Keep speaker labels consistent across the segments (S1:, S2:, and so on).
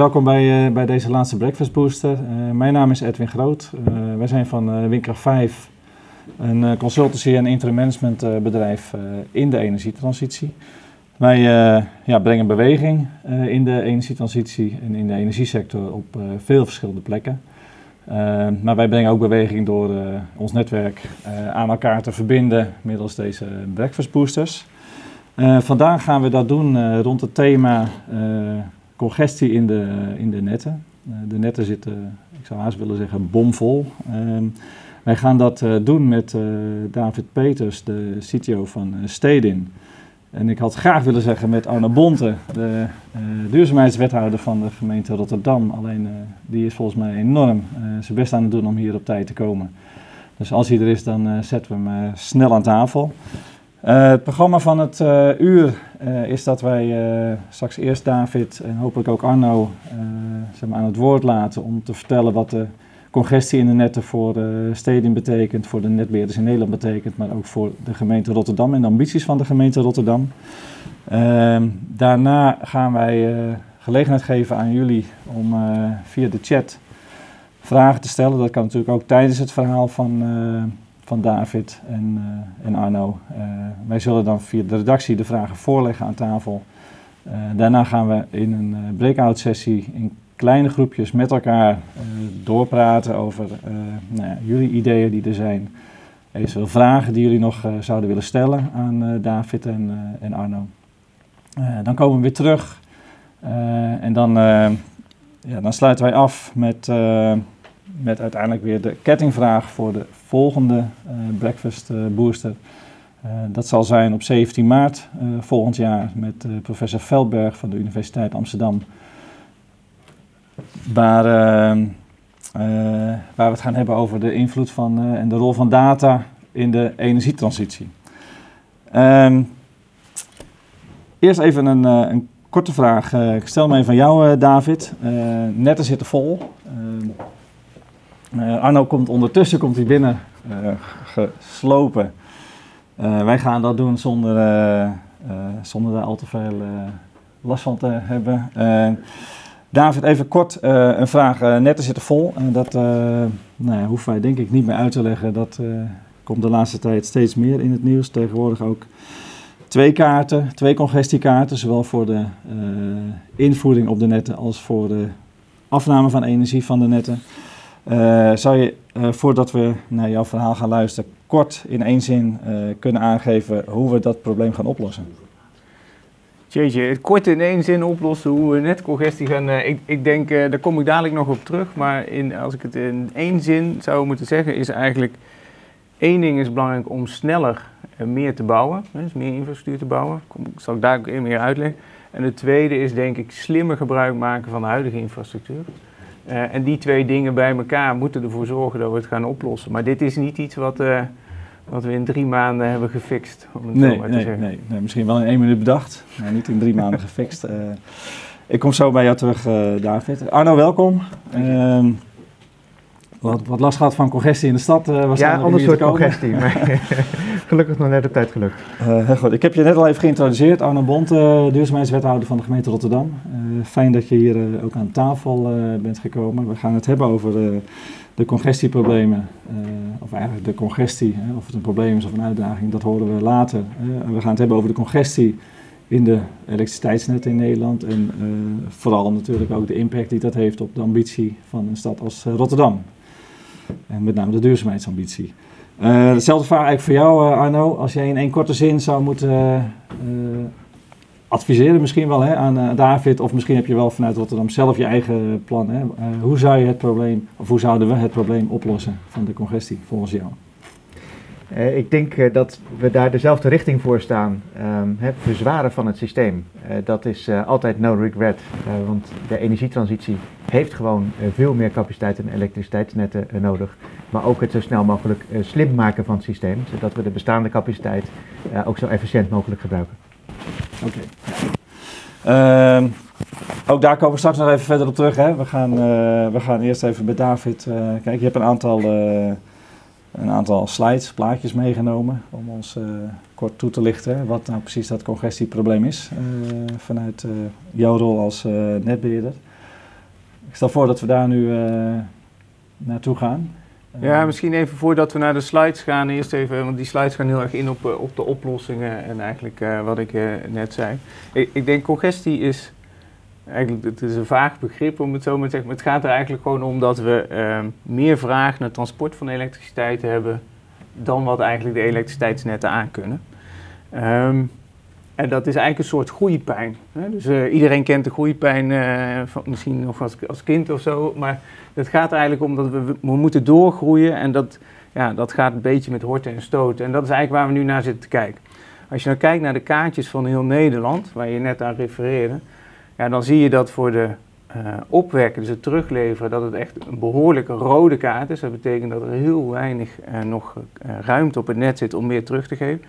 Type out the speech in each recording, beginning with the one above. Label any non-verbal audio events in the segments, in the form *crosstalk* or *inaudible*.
S1: welkom bij, uh, bij deze laatste Breakfast Booster. Uh, mijn naam is Edwin Groot. Uh, wij zijn van Windkracht 5, een consultancy- en interim management bedrijf in de energietransitie. Wij ja, brengen beweging in de energietransitie en in de energiesector op veel verschillende plekken. maar wij brengen ook beweging door ons netwerk aan elkaar te verbinden middels deze Breakfast Boosters. vandaag gaan we dat doen rond het thema congestie in de, in de netten. Uh, de netten zitten, ik zou haast willen zeggen, bomvol. Uh, wij gaan dat uh, doen met uh, David Peters, de CTO van Stedin. En ik had graag willen zeggen met Arno Bonte, de duurzaamheidswethouder van de gemeente Rotterdam. Alleen die is volgens mij enorm zijn best aan het doen om hier op tijd te komen. Dus als hij er is, dan zetten we hem snel aan tafel. Uh, het programma van het uh, uur uh, is dat wij straks eerst David en hopelijk ook Arno maar aan het woord laten om te vertellen wat de congestie in de netten voor de steden betekent, voor de netbeheerders in Nederland betekent, maar ook voor de gemeente Rotterdam en de ambities van de gemeente Rotterdam. Ehm, daarna gaan wij gelegenheid geven aan jullie om via de chat vragen te stellen. Dat kan natuurlijk ook tijdens het verhaal van van David en, uh, en Arno. Uh, wij zullen dan via de redactie de vragen voorleggen aan tafel. Uh, daarna gaan we in een breakout sessie in kleine groepjes met elkaar doorpraten over nou ja, jullie ideeën die er zijn. Eventueel vragen die jullie nog zouden willen stellen aan David en, en Arno. dan komen we weer terug en dan, ja, dan sluiten wij af met met uiteindelijk weer de kettingvraag voor de volgende uh, Breakfast uh, Booster. Uh, dat zal zijn op 17 maart volgend jaar met professor Veldberg van de Universiteit Amsterdam. Waar, waar we het gaan hebben over de invloed van en de rol van data in de energietransitie. Um, eerst even een, een korte vraag. ik stel me even van jou, David. netten zitten vol. Ehm, uh, Arno komt ondertussen komt hij binnen uh, geslopen. Uh, wij gaan dat doen zonder, zonder daar al te veel last van te hebben. David, even kort een vraag. netten zitten vol. En dat nou ja, hoeven wij denk ik niet meer uit te leggen. Dat komt de laatste tijd steeds meer in het nieuws. Tegenwoordig ook twee kaarten, twee congestiekaarten. Zowel voor de invoering op de netten als voor de afname van energie van de netten. Uh, zou je, uh, voordat we naar jouw verhaal gaan luisteren, kort in één zin uh, kunnen aangeven hoe we dat probleem gaan oplossen?
S2: Jeetje, het kort in één zin oplossen hoe we netcongestie gaan. ik, ik denk, daar kom ik dadelijk nog op terug. Maar in, als ik het in één zin zou moeten zeggen, is eigenlijk één ding is belangrijk om sneller meer te bouwen. Dus meer infrastructuur te bouwen. Kom, zal ik daar ook meer uitleggen. En het tweede is denk ik slimmer gebruik maken van de huidige infrastructuur. Uh, en die twee dingen bij elkaar moeten ervoor zorgen dat we het gaan oplossen. Maar dit is niet iets wat, uh, wat we in drie maanden hebben gefixt, om het
S1: nee,
S2: zo maar
S1: nee,
S2: te zeggen.
S1: Nee, nee, misschien wel in één minuut bedacht, maar niet in drie maanden *laughs* gefixt. Uh, ik kom zo bij jou terug, David. Arno, welkom. Ehm, wat, wat last gehad van congestie in de stad.
S3: Uh, ja, ander soort congestie, maar *laughs* gelukkig nog net op tijd gelukt.
S1: Uh, goed. Ik heb je net al even geïntroduceerd. Arno Bont, uh, duurzaamheidswethouder van de gemeente Rotterdam. fijn dat je hier ook aan tafel bent gekomen. We gaan het hebben over de congestieproblemen. of eigenlijk de congestie, of het een probleem is of een uitdaging, dat horen we later. we gaan het hebben over de congestie in de elektriciteitsnetten in Nederland. En vooral natuurlijk ook de impact die dat heeft op de ambitie van een stad als Rotterdam. En met name de duurzaamheidsambitie. Uh, dezelfde vraag eigenlijk voor jou, uh, Arno. Als jij in één korte zin zou moeten uh, adviseren, misschien wel hè, aan David, of misschien heb je wel vanuit Rotterdam zelf je eigen plan. Hè. hoe zou je het probleem, of hoe zouden we het probleem oplossen van de congestie volgens jou?
S3: Ik denk dat we daar dezelfde richting voor staan. Het verzwaren van het systeem. Dat is altijd no regret. want de energietransitie heeft gewoon veel meer capaciteit en elektriciteitsnetten nodig. Maar ook het zo snel mogelijk slim maken van het systeem. Zodat we de bestaande capaciteit ook zo efficiënt mogelijk gebruiken.
S1: Oké. Ehm, ook daar komen we straks nog even verder op terug. Hè. We, gaan, we gaan eerst even bij David. kijk, je hebt een aantal een aantal slides, plaatjes meegenomen om ons kort toe te lichten wat nou precies dat congestieprobleem is vanuit jouw rol als netbeheerder. Ik stel voor dat we daar nu naartoe gaan.
S2: Ja, misschien even voordat we naar de slides gaan, eerst even, want die slides gaan heel erg in op, op de oplossingen en eigenlijk wat ik net zei. Ik, ik, denk congestie is eigenlijk, het is een vaag begrip om het zo maar te zeggen, maar het gaat er eigenlijk gewoon om dat we ehm, meer vraag naar transport van elektriciteit hebben dan wat eigenlijk de elektriciteitsnetten aankunnen. Um, en dat is eigenlijk een soort groeipijn. Hè? Dus uh, iedereen kent de groeipijn, uh, van, misschien nog als, als kind of zo, maar het gaat eigenlijk om dat we, we moeten doorgroeien en dat, ja, dat gaat een beetje met horten en stoten. En dat is eigenlijk waar we nu naar zitten te kijken. Als je nou kijkt naar de kaartjes van heel Nederland, waar je net aan refereerde, ja, dan zie je dat voor de uh, opwekken, dus het terugleveren, dat het echt een behoorlijke rode kaart is. Dat betekent dat er heel weinig nog ruimte op het net zit om meer terug te geven.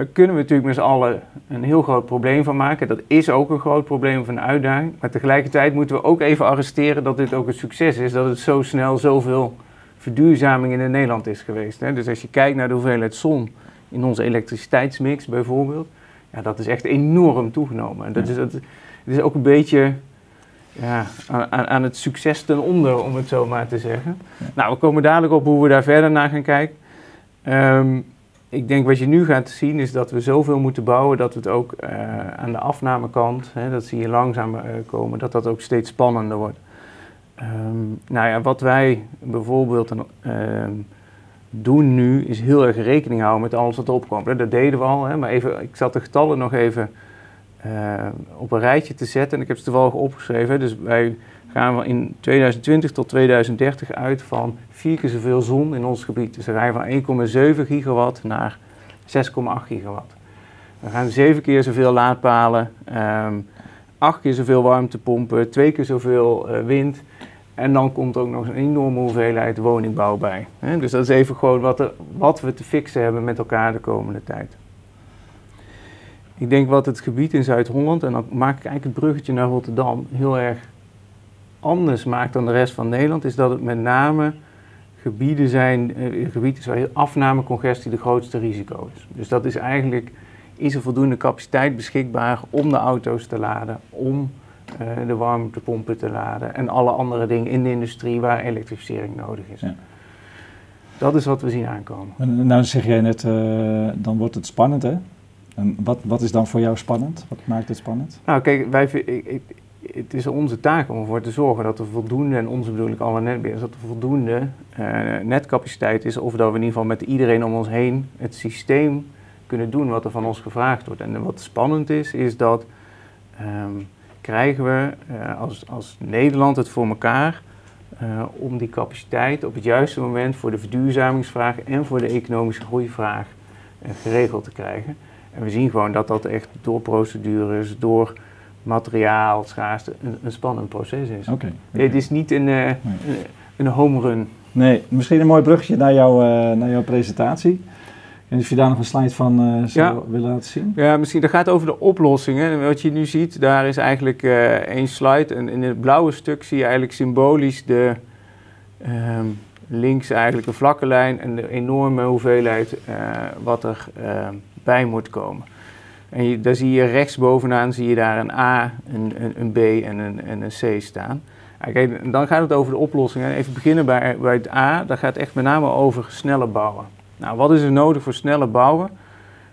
S2: Daar kunnen we natuurlijk met z'n allen een heel groot probleem van maken. Dat is ook een groot probleem van een uitdaging. Maar tegelijkertijd moeten we ook even arresteren dat dit ook een succes is. Dat het zo snel zoveel verduurzaming in Nederland is geweest. Hè. Dus als je kijkt naar de hoeveelheid zon in onze elektriciteitsmix bijvoorbeeld. Ja, dat is echt enorm toegenomen. En dat is, dat, het is ook een beetje ja, aan, aan, het succes ten onder, om het zo maar te zeggen. Nou, we komen dadelijk op hoe we daar verder naar gaan kijken. Um, ik denk wat je nu gaat zien is dat we zoveel moeten bouwen dat het ook uh, aan de afnamekant, hè, dat zie je langzaam uh, komen, dat dat ook steeds spannender wordt. Um, nou ja, wat wij bijvoorbeeld uh, doen nu is heel erg rekening houden met alles wat opkomt. Dat deden we al, hè, maar even, ik zat de getallen nog even uh, op een rijtje te zetten. En ik heb ze toevallig opgeschreven. Dus wij gaan in 2020 tot 2030 uit van vier keer zoveel zon in ons gebied. Dus we gaan van 1,7 gigawatt naar 6,8 gigawatt. We gaan zeven keer zoveel laadpalen, um, acht keer zoveel warmtepompen, twee keer zoveel uh, wind. En dan komt ook nog een enorme hoeveelheid woningbouw bij. Dus dat is even gewoon wat, er, wat we te fixen hebben met elkaar de komende tijd. Ik denk wat het gebied in Zuid-Holland, en dan maak ik eigenlijk het bruggetje naar Rotterdam, heel erg anders maakt dan de rest van Nederland, is dat het met name gebieden zijn, eh, gebieden waar afnamecongestie de grootste risico is. Dus dat is eigenlijk, is er voldoende capaciteit beschikbaar om de auto's te laden, om uh, de warmtepompen te laden en alle andere dingen in de industrie waar elektrificering nodig is. Ja. Dat is wat we zien aankomen.
S1: Nou zeg jij net, uh, dan wordt het spannend hè? En wat, wat is dan voor jou spannend? Wat maakt het spannend?
S2: Nou, kijk, wij, ik, het is onze taak om ervoor te zorgen dat er voldoende, en onze bedoel alle netbeheerders, dat er voldoende uh, netcapaciteit is. Of dat we in ieder geval met iedereen om ons heen het systeem kunnen doen wat er van ons gevraagd wordt. En wat spannend is, is dat um, krijgen we uh, als, als Nederland het voor elkaar uh, om die capaciteit op het juiste moment voor de verduurzamingsvraag en voor de economische groeivraag geregeld te krijgen. En we zien gewoon dat dat echt door procedures, door materiaal, schaarste, een, een spannend proces is.
S1: Okay,
S2: Het is niet een, uh, een, home run.
S1: Nee, misschien een mooi bruggetje naar, jou, uh, naar jouw presentatie. En als je daar nog een slide van uh, zou ja. willen laten zien.
S2: Ja, misschien. Dat gaat over de oplossingen. Wat je nu ziet, daar is eigenlijk uh, één slide. En in het blauwe stuk zie je eigenlijk symbolisch de um, links eigenlijk een vlakke lijn en de enorme hoeveelheid uh, wat er ehm, bij moet komen. En daar zie je rechtsbovenaan zie je daar een A, een, een, B en een, en een C staan. Kijk, dan gaat het over de oplossingen. Even beginnen bij, bij het A. Dat gaat echt met name over sneller bouwen. Nou, wat is er nodig voor sneller bouwen?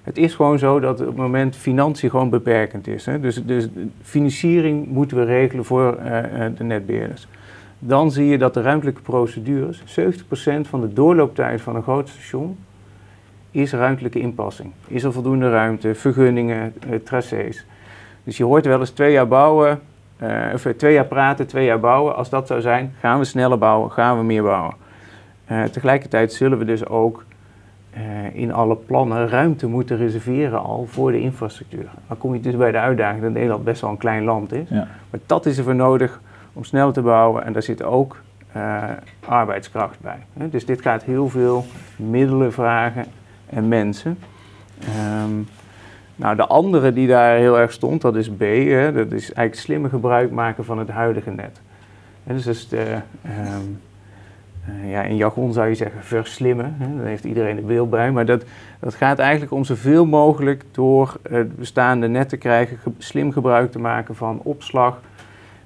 S2: Het is gewoon zo dat op het moment financiën gewoon beperkend is. Hè? Dus, dus financiering moeten we regelen voor uh, de netbeheerders. Dan zie je dat de ruimtelijke procedures, 70% van de doorlooptijd van een groot station, is ruimtelijke inpassing. Is er voldoende ruimte, vergunningen, uh, tracés. Dus je hoort wel eens twee jaar bouwen, uh, of eh, twee jaar praten, twee jaar bouwen. Als dat zou zijn, gaan we sneller bouwen, gaan we meer bouwen. Uh, tegelijkertijd zullen we dus ook in alle plannen ruimte moeten reserveren al voor de infrastructuur. Dan kom je dus bij de uitdaging dat Nederland best wel een klein land is. Ja. Maar dat is er voor nodig om snel te bouwen en daar zit ook arbeidskracht bij. Dus dit gaat heel veel middelen vragen en mensen. Um, nou, de andere die daar heel erg stond, dat is B. Hè, dat is eigenlijk slimmer gebruik maken van het huidige net. Dus is de, um, uh, ja, in jargon zou je zeggen verslimmen. Hè, daar heeft iedereen een beeld bij. Maar dat, dat gaat eigenlijk om zoveel mogelijk door het bestaande net te krijgen, ge slim gebruik te maken van opslag,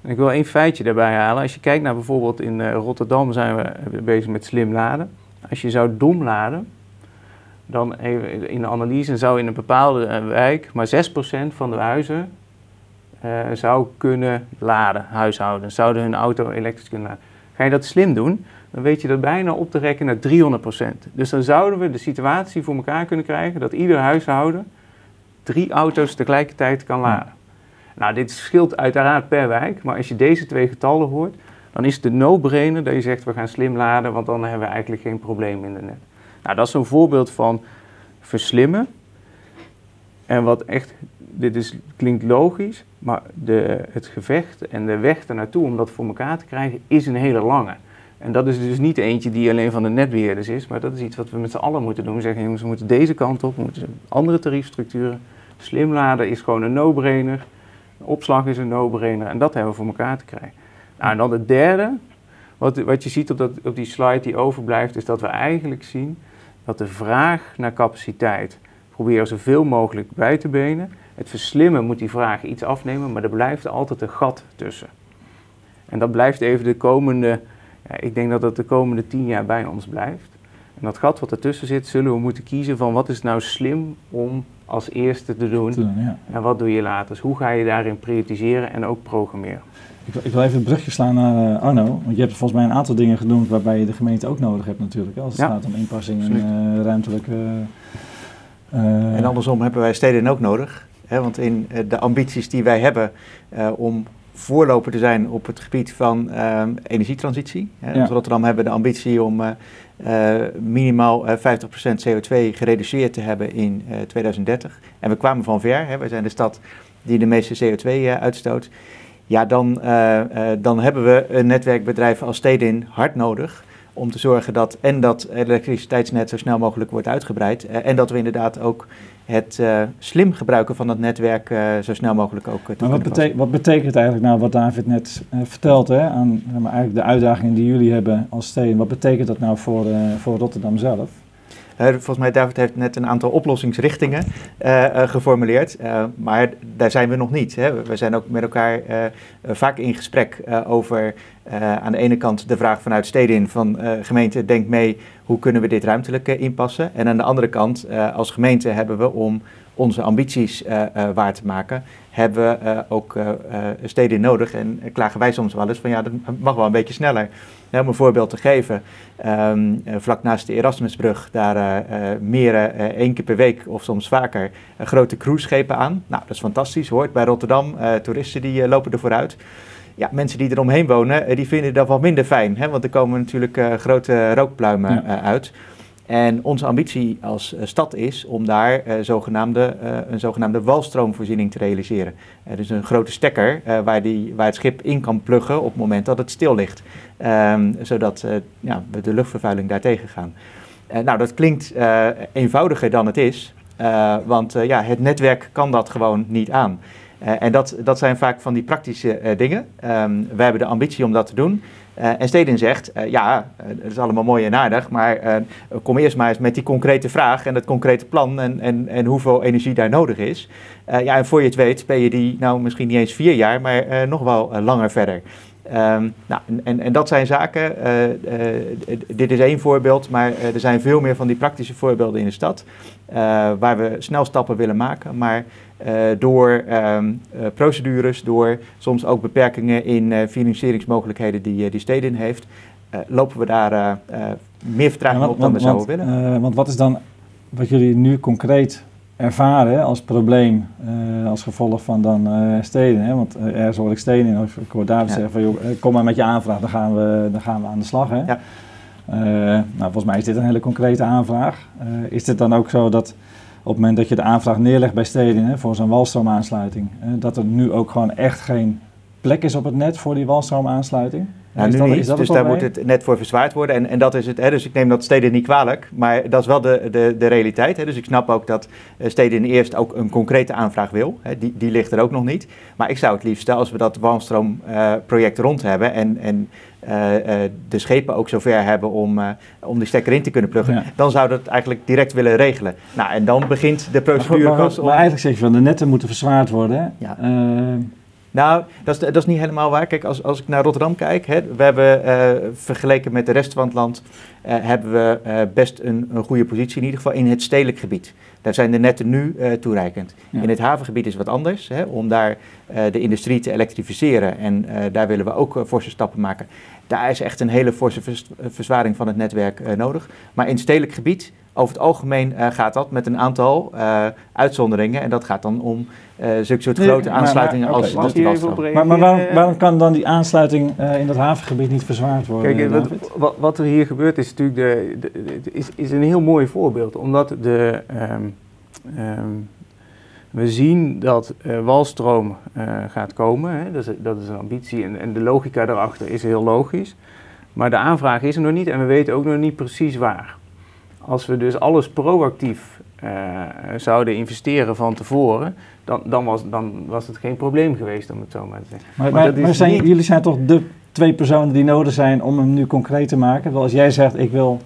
S2: En ik wil één feitje daarbij halen. Als je kijkt naar bijvoorbeeld in uh, Rotterdam zijn we bezig met slim laden. Als je zou dom laden, dan in de analyse zou in een bepaalde wijk maar 6% van de huizen uh, zou kunnen laden, huishoudens, zouden hun auto elektrisch kunnen laden. Ga je dat slim doen, dan weet je dat bijna op te rekken naar 300%. Dus dan zouden we de situatie voor elkaar kunnen krijgen dat ieder huishouden drie auto's tegelijkertijd kan laden. Nou, dit scheelt uiteraard per wijk, maar als je deze twee getallen hoort, dan is het de no-brainer dat je zegt we gaan slim laden, want dan hebben we eigenlijk geen probleem in de net. Nou, dat is een voorbeeld van verslimmen. En wat echt, dit is, klinkt logisch, maar de, het gevecht en de weg ernaartoe om dat voor elkaar te krijgen is een hele lange. En dat is dus niet eentje die alleen van de netbeheerders is, maar dat is iets wat we met z'n allen moeten doen. We zeggen, jongens, we moeten deze kant op, we moeten andere tariefstructuren. Slim laden is gewoon een no-brainer. Opslag is een no-brainer en dat hebben we voor elkaar te krijgen. Nou, en dan het derde, wat, wat je ziet op, dat, op die slide die overblijft, is dat we eigenlijk zien dat de vraag naar capaciteit proberen zoveel mogelijk bij te benen. Het verslimmen moet die vraag iets afnemen, maar er blijft altijd een gat tussen. En dat blijft even de komende, ja, ik denk dat dat de komende tien jaar bij ons blijft. En dat gat wat ertussen zit, zullen we moeten kiezen van wat is nou slim om als eerste te doen. ja. En wat doe je later? Dus hoe ga je daarin prioritiseren en ook programmeren?
S1: Ik, ik wil even een brugje slaan naar uh, Arno. Want je hebt volgens mij een aantal dingen genoemd waarbij je de gemeente ook nodig hebt natuurlijk. Als het gaat om inpassing en uh, ruimtelijke...
S3: Uh, en andersom hebben wij steden ook nodig. Hè, want in de ambities die wij hebben om voorloper te zijn op het gebied van energietransitie. Hè, ja. Rotterdam hebben de ambitie om uh, minimaal uh, 50% CO2 gereduceerd te hebben in uh, 2030. En we kwamen van ver, hè, wij zijn de stad die de meeste CO2 uitstoot. Ja, dan, dan hebben we een netwerkbedrijf als Stedin hard nodig om te zorgen dat en dat elektriciteitsnet zo snel mogelijk wordt uitgebreid en dat we inderdaad ook het slim gebruiken van het netwerk zo snel mogelijk ook
S1: maar wat, betek wat, betekent eigenlijk nou wat David net vertelt hè, aan eigenlijk de uitdagingen die jullie hebben als steden? Wat betekent dat nou voor, voor Rotterdam zelf?
S3: Volgens mij David heeft net een aantal oplossingsrichtingen geformuleerd, maar daar zijn we nog niet. Hè. We zijn ook met elkaar vaak in gesprek over aan de ene kant de vraag vanuit steden van gemeente denk mee hoe kunnen we dit ruimtelijk inpassen? En aan de andere kant, als gemeente hebben we om onze ambities waar te maken, hebben we ook steden nodig. En klagen wij soms wel eens van ja, dat mag wel een beetje sneller. om een voorbeeld te geven, um, vlak naast de Erasmusbrug, daar meren één keer per week of soms vaker grote cruiseschepen aan. Nou, dat is fantastisch, hoort bij Rotterdam. toeristen die lopen er vooruit ja, mensen die eromheen wonen, eh, die vinden dat wel minder fijn. Hè? Want er komen natuurlijk uh, grote rookpluimen uh, uit. En onze ambitie als stad is om daar zogenaamde, een zogenaamde walstroomvoorziening te realiseren. dus een grote stekker waar, die, waar het schip in kan pluggen op het moment dat het stil ligt. Um, zodat ja, we de luchtvervuiling daartegen gaan. nou, dat klinkt eenvoudiger dan het is. want ja, het netwerk kan dat gewoon niet aan. En dat, dat zijn vaak van die praktische dingen. Um, wij hebben de ambitie om dat te doen. Uh, en Stedin zegt, ja, dat is allemaal mooi en aardig, maar kom eerst maar eens met die concrete vraag en het concrete plan en, en, en hoeveel energie daar nodig is. ja, en voor je het weet ben je die nou misschien niet eens vier jaar, maar nog wel langer verder. Um, nou, en, en dat zijn zaken, dit is één voorbeeld, maar er zijn veel meer van die praktische voorbeelden in de stad, waar we snel stappen willen maken, maar door um, uh, procedures, door soms ook beperkingen in uh, financieringsmogelijkheden die, die Stedin heeft, lopen we daar meer vertraging op dan we zouden willen.
S1: want wat is dan wat jullie nu concreet ervaren als probleem als gevolg van dan Stedin? Hè? Want ergens hoor ik Stedin in, of ik hoor David ja. zeggen van joh, kom maar met je aanvraag, dan gaan we, dan gaan we aan de slag. Hè? Ja. nou, volgens mij is dit een hele concrete aanvraag. is het dan ook zo dat het moment dat je de aanvraag neerlegt bij steden voor zo'n walstroomaansluiting, hè, dat er nu ook gewoon echt geen plek is op het net voor die walstroomaansluiting?
S3: Nou, nu dat, niet, dus daar moet het net voor verzwaard worden. En, en dat is het. Hè, dus ik neem dat steden niet kwalijk, maar dat is wel de, de, de realiteit. Hè. Dus ik snap ook dat eh, steden eerst ook een concrete aanvraag wil. Hè. Die, die ligt er ook nog niet. Maar ik zou het liefst, als we dat walstroomproject uh, rond hebben en, en uh, uh, de schepen ook zover hebben om, uh, om die stekker in te kunnen pluggen, ja. dan zou dat eigenlijk direct willen regelen. Nou, en dan begint de procedure.
S1: Maar, maar, maar, maar eigenlijk zeg je van de netten moeten verzwaard worden. Ja.
S3: Nou, dat is, dat is niet helemaal waar. Kijk, als, als ik naar Rotterdam kijk, hè, we hebben uh, vergeleken met de rest van het land, uh, hebben we uh, best een, een, goede positie, in ieder geval in het stedelijk gebied. Daar zijn de netten nu toereikend. Ja. In het havengebied is het wat anders, hè, om daar de industrie te elektrificeren. En daar willen we ook forse stappen maken. Daar is echt een hele forse verzwaring van het netwerk nodig. Maar in het stedelijk gebied over het algemeen uh, gaat dat met een aantal uh, uitzonderingen. En dat gaat dan om uh, zulke soort grote nee, aansluitingen maar, maar, okay, als, als die
S1: Maar, maar waarom, waarom, kan dan die aansluiting in dat havengebied niet verzwaard worden?
S2: Kijk, wat, wat, er hier gebeurt is natuurlijk de, de, de, is, is een heel mooi voorbeeld. Omdat de, um, um, we zien dat walstroom gaat komen. Hè? Dat, is, dat is een ambitie en, en de logica daarachter is heel logisch. Maar de aanvraag is er nog niet en we weten ook nog niet precies waar. Als we dus alles proactief uh, zouden investeren van tevoren, dan, dan, was, dan was het geen probleem geweest, om het zo maar te zeggen.
S1: Maar, maar, maar zijn, niet... jullie zijn toch de twee personen die nodig zijn om hem nu concreet te maken? Wel, als jij zegt, ik wil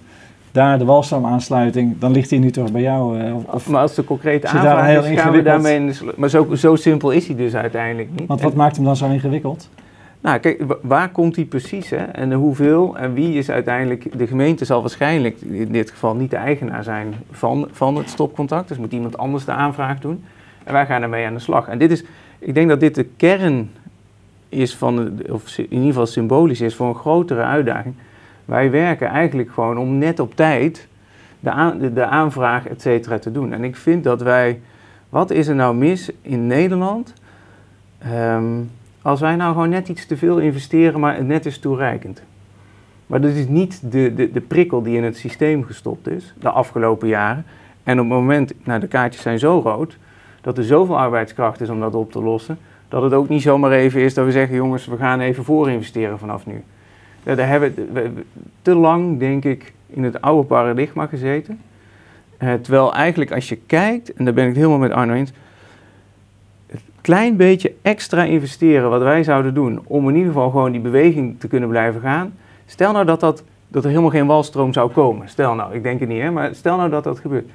S1: daar de walstroomaansluiting, dan ligt die nu toch bij jou?
S2: Uh, of, maar als de concrete aanvraag is, gaan we daarmee... Maar zo, zo simpel is hij dus uiteindelijk niet.
S1: Want wat maakt hem dan zo ingewikkeld?
S2: Nou, kijk, waar komt die precies hè? en hoeveel en wie is uiteindelijk... De gemeente zal waarschijnlijk in dit geval niet de eigenaar zijn van, van het stopcontact. Dus moet iemand anders de aanvraag doen. En wij gaan ermee aan de slag. En dit is, ik denk dat dit de kern is van, of in ieder geval symbolisch is voor een grotere uitdaging. Wij werken eigenlijk gewoon om net op tijd de, aan, de, aanvraag, et cetera, te doen. En ik vind dat wij... Wat is er nou mis in Nederland... Um, als wij nou gewoon net iets te veel investeren, maar het net is toereikend. Maar dat is niet de, de, de prikkel die in het systeem gestopt is de afgelopen jaren. En op het moment, nou de kaartjes zijn zo rood, dat er zoveel arbeidskracht is om dat op te lossen, dat het ook niet zomaar even is dat we zeggen, jongens, we gaan even voor investeren vanaf nu. Daar hebben we te lang, denk ik, in het oude paradigma gezeten. Eh, terwijl eigenlijk als je kijkt, en daar ben ik het helemaal met Arno eens, klein beetje extra investeren wat wij zouden doen om in ieder geval gewoon die beweging te kunnen blijven gaan. Stel nou dat, dat, dat er helemaal geen walstroom zou komen. Stel nou, ik denk het niet, hè, maar stel nou dat dat gebeurt.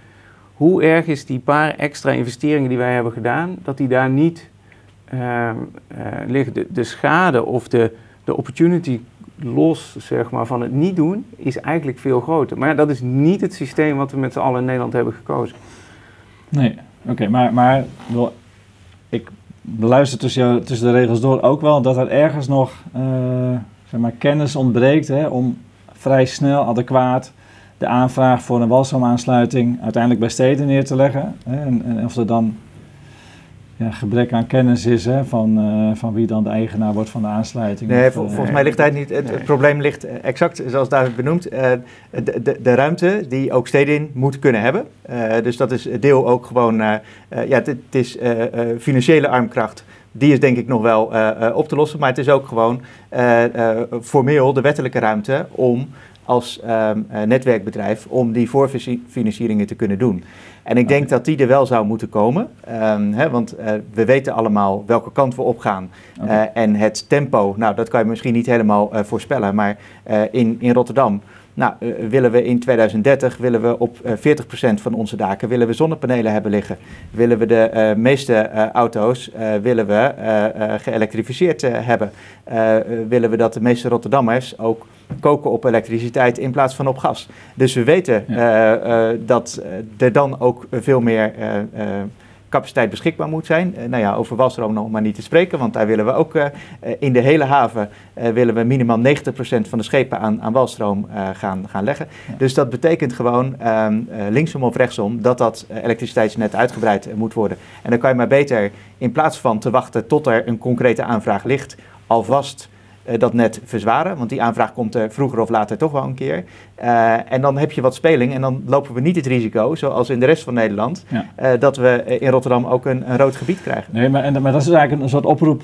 S2: Hoe erg is die paar extra investeringen die wij hebben gedaan, dat die daar niet uh, uh, liggen? De, de, schade of de, de opportunity los zeg maar, van het niet doen is eigenlijk veel groter. Maar dat is niet het systeem wat we met z'n allen in Nederland hebben gekozen.
S1: Nee, oké, maar, maar ik beluister tussen, tussen de regels door ook wel dat er ergens nog uh, zeg maar, kennis ontbreekt hè, om vrij snel, adequaat de aanvraag voor een walstroomaansluiting uiteindelijk bij steden neer te leggen. Hè, en, of er dan ja, gebrek aan kennis is hè, van, uh, van wie dan de eigenaar wordt van de aansluiting.
S3: Nee, of, volgens mij ligt daar niet. Het, nee. het, probleem ligt exact zoals daar benoemd. Uh, de, de, de, ruimte die ook steden in moeten kunnen hebben. Uh, dus dat is deel ook gewoon. ja, het, het is financiële armkracht. Die is denk ik nog wel op te lossen. Maar het is ook gewoon formeel de wettelijke ruimte om als um, netwerkbedrijf om die voorfinancieringen te kunnen doen. En ik denk dat die er wel zou moeten komen, um, hè, want uh, we weten allemaal welke kant we opgaan. Okay. Uh, en het tempo, nou dat kan je misschien niet helemaal uh, voorspellen, maar in, in Rotterdam nou, uh, willen we in 2030 willen we op uh, 40% van onze daken willen we zonnepanelen hebben liggen. Willen we de uh, meeste auto's willen we geëlektrificeerd hebben. willen we dat de meeste Rotterdammers ook koken op elektriciteit in plaats van op gas. Dus we weten ja. dat er dan ook veel meer capaciteit beschikbaar moet zijn. Uh, nou ja, over Walstroom nog maar niet te spreken, want daar willen we ook uh, in de hele haven uh, willen we minimaal 90% van de schepen aan, aan walstroom gaan, gaan leggen. Ja. Dus dat betekent gewoon um, linksom of rechtsom dat dat elektriciteitsnet uitgebreid moet worden. En dan kan je maar beter in plaats van te wachten tot er een concrete aanvraag ligt, alvast dat net verzwaren. Want die aanvraag komt er vroeger of later toch wel een keer. Uh, en dan heb je wat speling en dan lopen we niet het risico, zoals in de rest van Nederland, ja. uh, dat we in Rotterdam ook een, een, rood gebied krijgen.
S1: Nee, maar, en, maar dat is eigenlijk een soort oproep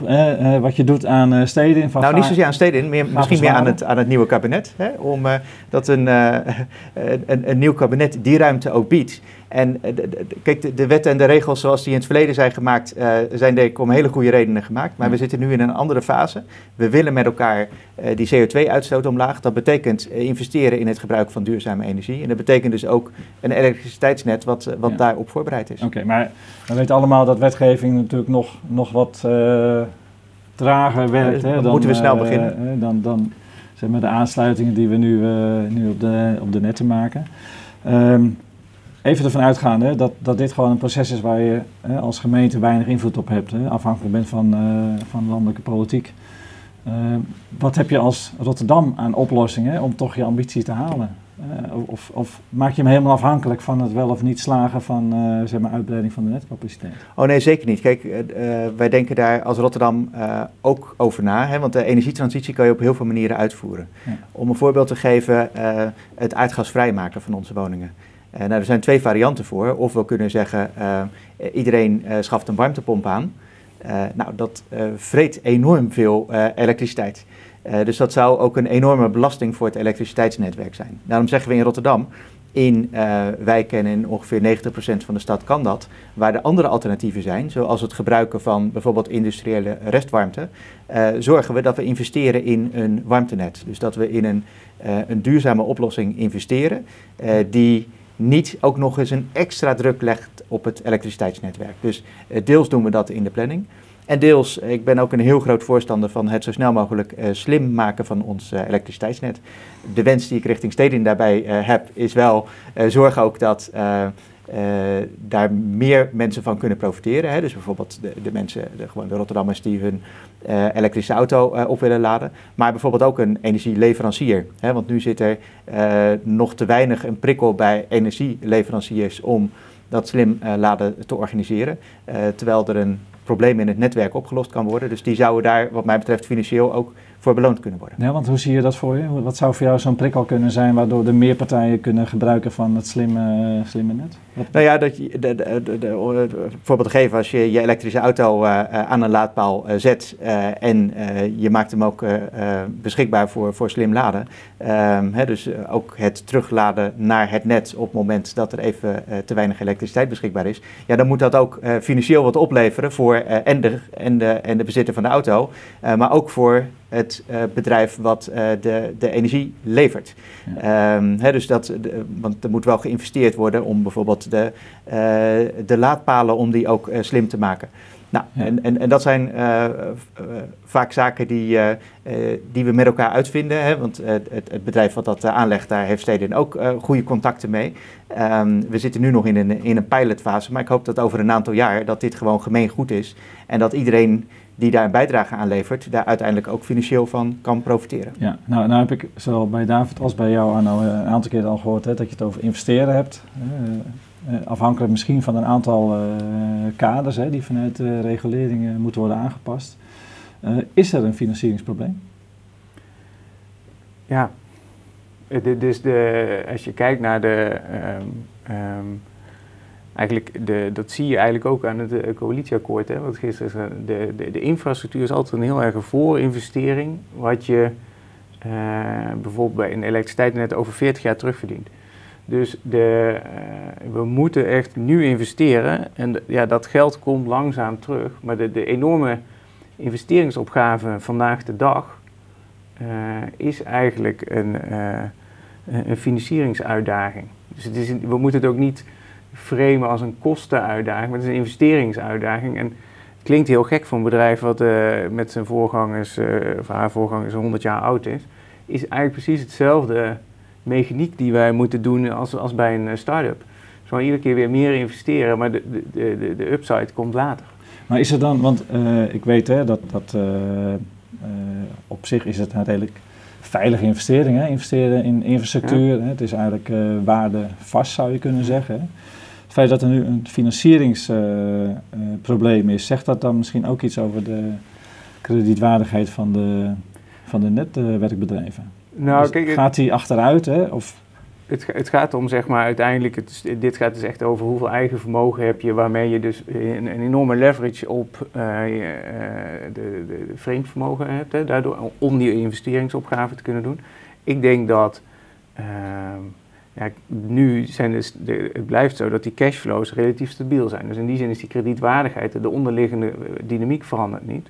S1: wat je doet aan steden.
S3: Van nou, niet zozeer aan steden, meer, misschien meer aan het, aan het nieuwe kabinet. Hè, om dat *laughs* een, een, een nieuw kabinet die ruimte ook biedt. En kijk, de, de, wetten en de regels zoals die in het verleden zijn gemaakt, uh, zijn denk ik om hele goede redenen gemaakt. Maar we zitten nu in een andere fase. We willen met elkaar uh, die CO2-uitstoot omlaag. Dat betekent investeren in het gebruik van duurzame energie. En dat betekent dus ook een elektriciteitsnet wat, wat ja. daarop voorbereid is.
S1: Oké, okay, maar we weten allemaal dat wetgeving natuurlijk nog, nog wat trager werkt,
S3: Dan
S1: hè, dan
S3: moeten we snel
S1: eh,
S3: beginnen.
S1: eh, dan, dan zeg maar de aansluitingen die we nu, eh, nu op, de, op de netten maken. Ehm, even ervan uitgaande hè, dat, dat dit gewoon een proces is waar je hè, als gemeente weinig invloed op hebt, hè, afhankelijk bent van, eh, van landelijke politiek. Ehm, wat heb je als Rotterdam aan oplossingen om toch je ambitie te halen? Eh, of, of maak je hem helemaal afhankelijk van het wel of niet slagen van eh, zeg maar uitbreiding van de netcapaciteit?
S3: Oh nee, zeker niet. Kijk, eh, eh, wij denken daar als Rotterdam eh, ook over na. Hè, want de energietransitie kan je op heel veel manieren uitvoeren.
S1: Ja.
S3: Om een voorbeeld te geven, eh, het aardgasvrij maken van onze woningen. Eh, nou, er zijn twee varianten voor. Of we kunnen zeggen, eh, iedereen eh, schaft een warmtepomp aan. Eh, nou, dat eh, vreet enorm veel eh, elektriciteit. Dus dat zou ook een enorme belasting voor het elektriciteitsnetwerk zijn. Daarom zeggen we in Rotterdam, in eh, wijken en ongeveer 90% van de stad kan dat. Waar er andere alternatieven zijn, zoals het gebruiken van bijvoorbeeld industriële restwarmte, zorgen we dat we investeren in een warmtenet. Dus dat we in een, een duurzame oplossing investeren, die niet ook nog eens een extra druk legt op het elektriciteitsnetwerk. Dus eh, deels doen we dat in de planning. En deels, eh, ik ben ook een heel groot voorstander van het zo snel mogelijk eh, slim maken van ons elektriciteitsnet. De wens die ik richting Stedin daarbij heb, is wel zorg ook dat daar meer mensen van kunnen profiteren. Hè? Dus bijvoorbeeld de, de mensen, de, gewoon de Rotterdammers die hun eh, elektrische auto eh, op willen laden. Maar bijvoorbeeld ook een energieleverancier. Hè? Want nu zit er eh, nog te weinig een prikkel bij energieleveranciers om dat slim eh, laden te organiseren. Eh, terwijl er een probleem in het netwerk opgelost kan worden. Dus die zouden daar, wat mij betreft, financieel ook voor beloond kunnen worden.
S1: Ja, want hoe zie je dat voor je? Wat zou voor jou zo'n prikkel kunnen zijn waardoor de meer partijen kunnen gebruiken van het slimme, slimme net? Wat-
S3: Nou ja, dat je, de, de, voorbeeld te geven, als je je elektrische auto eh, aan een laadpaal eh, zet eh, en je maakt hem ook beschikbaar voor, voor slim laden. Ehm, hè, dus ook het terugladen naar het net op het moment dat er even te weinig elektriciteit beschikbaar is. Ja, dan moet dat ook financieel wat opleveren voor en, de, en, de, en de bezitter van de auto, maar ook voor het eh, bedrijf wat eh, de, de energie levert. Ehm, dus dat, de- want er moet wel geïnvesteerd worden om bijvoorbeeld de, eh, de laadpalen om die ook slim te maken. Nou,
S1: Ja.
S3: en, en, en dat zijn vaak zaken die, die we met elkaar uitvinden. Hè? Want het, het bedrijf wat dat aanlegt, daar heeft Stedin ook goede contacten mee. Ehm, we zitten nu nog in een, in een pilotfase, maar ik hoop dat over een aantal jaar dat dit gewoon gemeengoed is. En dat iedereen die daar een bijdrage aan levert, daar uiteindelijk ook financieel van kan profiteren.
S1: Ja, nou, nou heb ik zowel bij David als bij jou Arno eh, een aantal keer al gehoord hè, dat je het over investeren hebt. Eh, eh, afhankelijk misschien van een aantal eh, kaders hè, die vanuit de reguleringen moeten worden aangepast. Eh, is er een financieringsprobleem?
S2: Ja, dus de, als je kijkt naar de, ehm, ehm, eigenlijk de, dat zie je eigenlijk ook aan het eh, coalitieakkoord. Hè, wat gisteren is, eh, de, de, de infrastructuur is altijd een heel erg voorinvestering, wat je eh, bijvoorbeeld bij een elektriciteitsnet over 40 jaar terugverdient. Dus de, we moeten echt nu investeren en ja, dat geld komt langzaam terug, maar de, de enorme investeringsopgave vandaag de dag is eigenlijk een, een financieringsuitdaging. Dus het is we moeten het ook niet framen als een kostenuitdaging, maar het is een investeringsuitdaging. En het klinkt heel gek voor een bedrijf wat eh, met zijn voorgangers, eh, of haar voorgangers 100 jaar oud is. Is eigenlijk precies hetzelfde mechaniek die wij moeten doen als, als bij een eh, start-up. Gewoon iedere keer weer meer investeren, maar de, de, de, de upside komt later.
S1: Maar is er dan, want ik weet hè, dat, dat op zich is het redelijk veilige investering. Hè? Investeren in infrastructuur, hè? het is eigenlijk eh waardevast zou je kunnen zeggen. Hè? Het feit dat er nu een financieringsprobleem is, zegt dat dan misschien ook iets over de kredietwaardigheid van de, van de netwerkbedrijven?
S2: Nou,
S1: Dus
S2: kijk,
S1: gaat die achteruit? Hè? Of,
S2: Het, het gaat om, zeg maar, uiteindelijk, dit gaat dus echt over hoeveel eigen vermogen heb je, waarmee je dus een, enorme leverage op eh, de, de, vreemd vermogen hebt, hè, daardoor, om die investeringsopgave te kunnen doen. Ik denk dat, ehm, ja, nu zijn dus de, het blijft zo dat die cashflows relatief stabiel zijn. Dus in die zin is die kredietwaardigheid, de onderliggende eh, dynamiek verandert niet.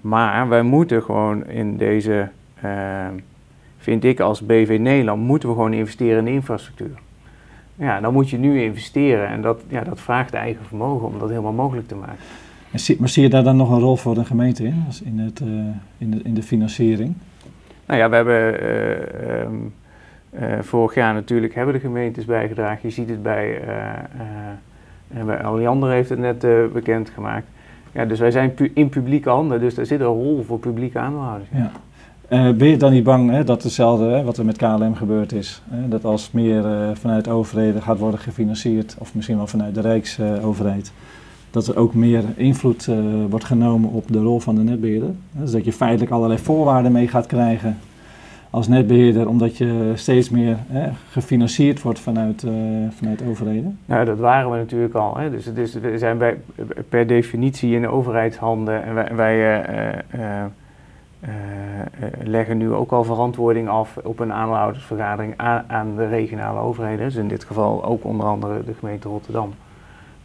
S2: Maar wij moeten gewoon in deze... ehm, vind ik als BV Nederland, moeten we gewoon investeren in de infrastructuur. Ja, dan moet je nu investeren en dat, ja, dat vraagt eigen vermogen om dat helemaal mogelijk te maken.
S1: En zie, maar zie je daar dan nog een rol voor de gemeente in, als in, het, in, de, in de financiering?
S2: Nou ja, we hebben ehm, vorig jaar natuurlijk hebben de gemeentes bijgedragen. Je ziet het bij, bij Alliander heeft het net bekendgemaakt. Ja, dus wij zijn pu in publieke handen, dus daar zit een rol voor publieke aandeelhouders.
S1: Ja. Uh, ben je dan niet bang hè, dat hetzelfde hè, wat er met KLM gebeurd is, hè, dat als meer uh, vanuit overheden gaat worden gefinancierd, of misschien wel vanuit de Rijksoverheid, dat er ook meer invloed uh, wordt genomen op de rol van de netbeheerder? Dus dat je feitelijk allerlei voorwaarden mee gaat krijgen als netbeheerder, omdat je steeds meer hè, gefinancierd wordt vanuit, vanuit overheden?
S2: Nou, dat waren we natuurlijk al. Hè. Dus, dus we zijn bij, per definitie in de overheidshanden en wij, wij leggen nu ook al verantwoording af op een aandeelhoudersvergadering aan, aan, de regionale overheden. Dus in dit geval ook onder andere de gemeente Rotterdam.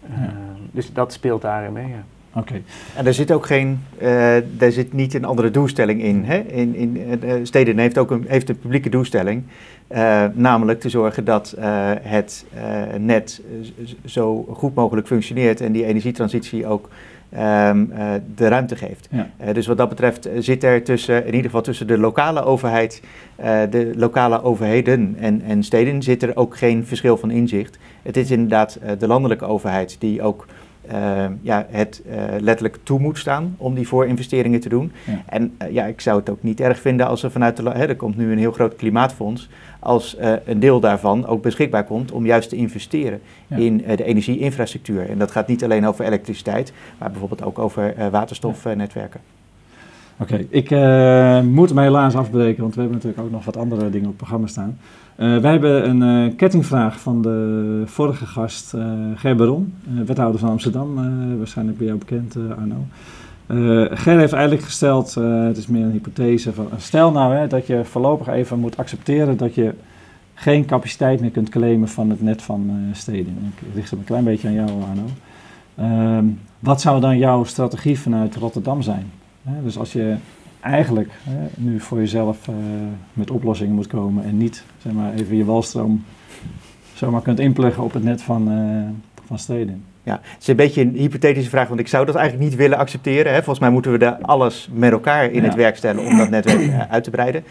S2: Ja. Dus dat speelt daarin mee. Ja.
S3: Oké. En er zit ook geen, uh, daar zit niet een andere doelstelling in. Hè? in, in uh, Steden heeft ook een, heeft een publieke doelstelling, uh, namelijk te zorgen dat het net zo goed mogelijk functioneert en die energietransitie ook um, de ruimte geeft. Ja. dus wat dat betreft zit er tussen, in ieder geval tussen de lokale overheid, de lokale overheden en, en steden, zit er ook geen verschil van inzicht. Het is inderdaad de landelijke overheid die ook uh, ja, het uh, letterlijk toe moet staan om die voorinvesteringen te doen. Ja. En uh, ja, ik zou het ook niet erg vinden als er vanuit de. Hè, er komt nu een heel groot klimaatfonds. Als een deel daarvan ook beschikbaar komt om juist te investeren ja. in de energieinfrastructuur. En dat gaat niet alleen over elektriciteit, maar bijvoorbeeld ook over waterstofnetwerken.
S1: Oké, ik moet hem helaas afbreken, want we hebben natuurlijk ook nog wat andere dingen op het programma staan. Wij hebben een kettingvraag van de vorige gast, Ger Baron, wethouder van Amsterdam. waarschijnlijk bij jou bekend, Arno. Ger heeft eigenlijk gesteld, het is meer een hypothese, van, stel nou hè, dat je voorlopig even moet accepteren dat je geen capaciteit meer kunt claimen van het net van steden. Ik richt hem een klein beetje aan jou, Arno. Ehm, wat zou dan jouw strategie vanuit Rotterdam zijn? dus als je eigenlijk nu voor jezelf uh, met oplossingen moet komen en niet zeg maar, even je walstroom zomaar kunt inpluggen op het net van, uh, van steden.
S3: Ja, het is een beetje een hypothetische vraag, want ik zou dat eigenlijk niet willen accepteren. Hè. Volgens mij moeten we daar alles met elkaar in ja. het werk stellen om dat netwerk uh, uit te breiden.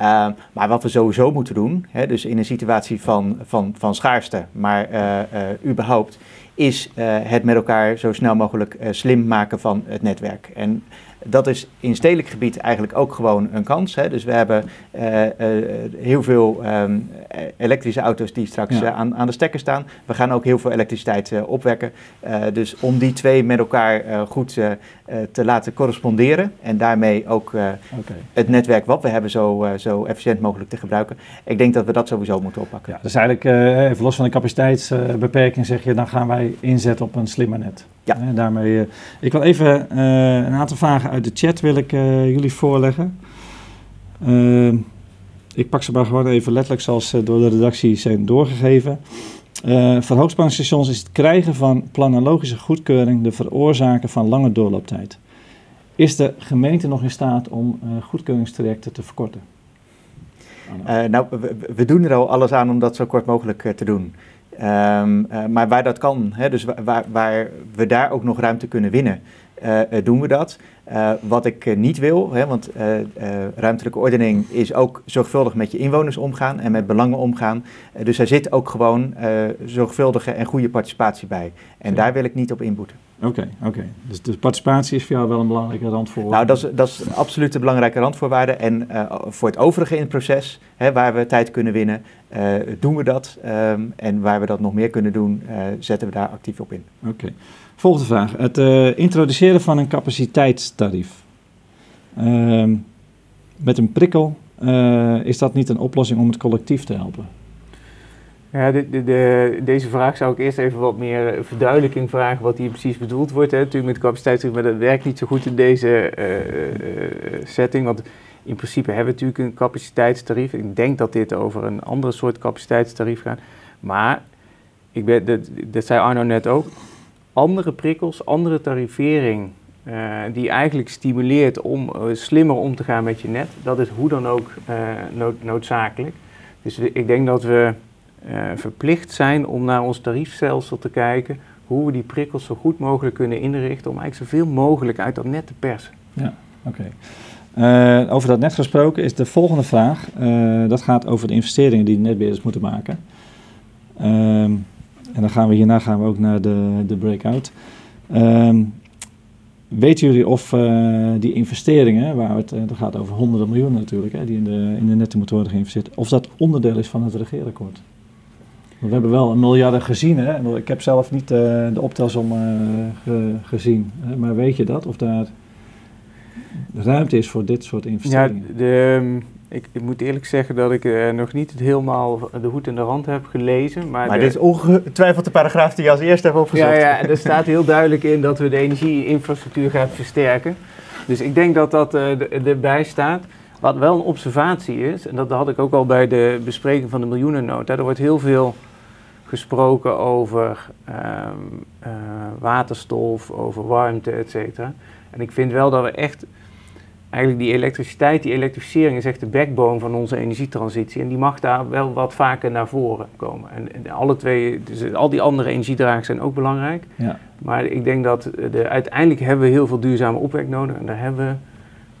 S3: Uh, maar wat we sowieso moeten doen, hè, dus in een situatie van, van, van schaarste, maar uh, uh, überhaupt, is het met elkaar zo snel mogelijk slim maken van het netwerk. En dat is in stedelijk gebied eigenlijk ook gewoon een kans. Hè. Dus we hebben uh, uh, heel veel um, elektrische auto's die straks ja. aan, aan de stekker staan. We gaan ook heel veel elektriciteit opwekken. dus om die twee met elkaar goed te laten corresponderen en daarmee ook okay. het netwerk wat we hebben zo, zo efficiënt mogelijk te gebruiken. Ik denk dat we dat sowieso moeten oppakken.
S1: Ja, dus eigenlijk even los van de capaciteitsbeperking zeg je, dan gaan wij inzetten op een slimmer net. Ja. daarmee, ik wil even een aantal vragen uit de chat wil ik uh, jullie voorleggen. Ik pak ze maar gewoon even letterlijk zoals ze door de redactie zijn doorgegeven. Uh, voor hoogspanningsstations is het krijgen van planologische goedkeuring de veroorzaker van lange doorlooptijd. Is de gemeente nog in staat om goedkeuringstrajecten te verkorten?
S3: nou, we, we, doen er al alles aan om dat zo kort mogelijk te doen. Um, maar waar dat kan, hè, dus waar, waar, we daar ook nog ruimte kunnen winnen, uh, doen we dat. Uh, wat ik niet wil, hè, want ruimtelijke ordening is ook zorgvuldig met je inwoners omgaan en met belangen omgaan. dus er zit ook gewoon zorgvuldige en goede participatie bij. En daar wil ik niet op inboeten.
S1: Oké, okay, oké. Okay. Dus de participatie is voor jou wel een belangrijke randvoorwaarde?
S3: Nou, dat is, dat is absoluut een belangrijke randvoorwaarde. En voor het overige in het proces, hè, waar we tijd kunnen winnen, doen we dat. Um, en waar we dat nog meer kunnen doen, zetten we daar actief op in.
S1: Oké. Okay. Volgende vraag. Het introduceren van een capaciteitstarief. Uh, met een prikkel, is dat niet een oplossing om het collectief te helpen?
S2: Ja, de, de, de, deze vraag zou ik eerst even wat meer verduidelijking vragen wat hier precies bedoeld wordt. Hè. Natuurlijk met capaciteitstarief, maar dat werkt niet zo goed in deze uh, setting. Want in principe hebben we natuurlijk een capaciteitstarief. Ik denk dat dit over een andere soort capaciteitstarief gaat. Maar, ik ben, dat, dat zei Arno net ook, andere prikkels, andere tarivering, die eigenlijk stimuleert om slimmer om te gaan met je net. Dat is hoe dan ook nood, noodzakelijk. Dus ik denk dat we verplicht zijn om naar ons tariefstelsel te kijken. Hoe we die prikkels zo goed mogelijk kunnen inrichten om eigenlijk zoveel mogelijk uit dat net te persen.
S1: Ja, oké. Eh, over dat net gesproken is de volgende vraag. eh, dat gaat over de investeringen die de netbeheerders moeten maken. Ehm, en dan gaan we hierna gaan we ook naar de, de breakout. Ehm, weten jullie of eh, die investeringen, waar het, dat gaat over honderden miljoenen natuurlijk, hè, die in de, in de netten moeten worden geïnvesteerd, of dat onderdeel is van het regeerakkoord? We hebben wel een miljarden gezien, hè? ik heb zelf niet uh, de optelsom ge, gezien, hè? maar weet je dat? Of daar ruimte is voor dit soort investeringen?
S2: Ja, de, um, ik, ik, moet eerlijk zeggen dat ik uh, nog niet het helemaal de hoed en de rand heb gelezen. Maar,
S3: maar
S2: de,
S3: dit is ongetwijfeld de paragraaf die je als eerste hebt opgezocht.
S2: Ja, ja, er staat heel duidelijk in dat we de energieinfrastructuur gaan versterken. Dus ik denk dat dat uh, erbij staat. Wat wel een observatie is, en dat had ik ook al bij de bespreking van de miljoenennota. Er wordt heel veel gesproken over um, uh, waterstof, over warmte, et cetera. En ik vind wel dat we echt eigenlijk die elektriciteit, die elektrificering is echt de backbone van onze energietransitie. En die mag daar wel wat vaker naar voren komen. En, en alle twee, dus al die andere energiedragers zijn ook belangrijk.
S1: Ja.
S2: Maar ik denk dat de, uiteindelijk hebben we heel veel duurzame opwek nodig. En daar hebben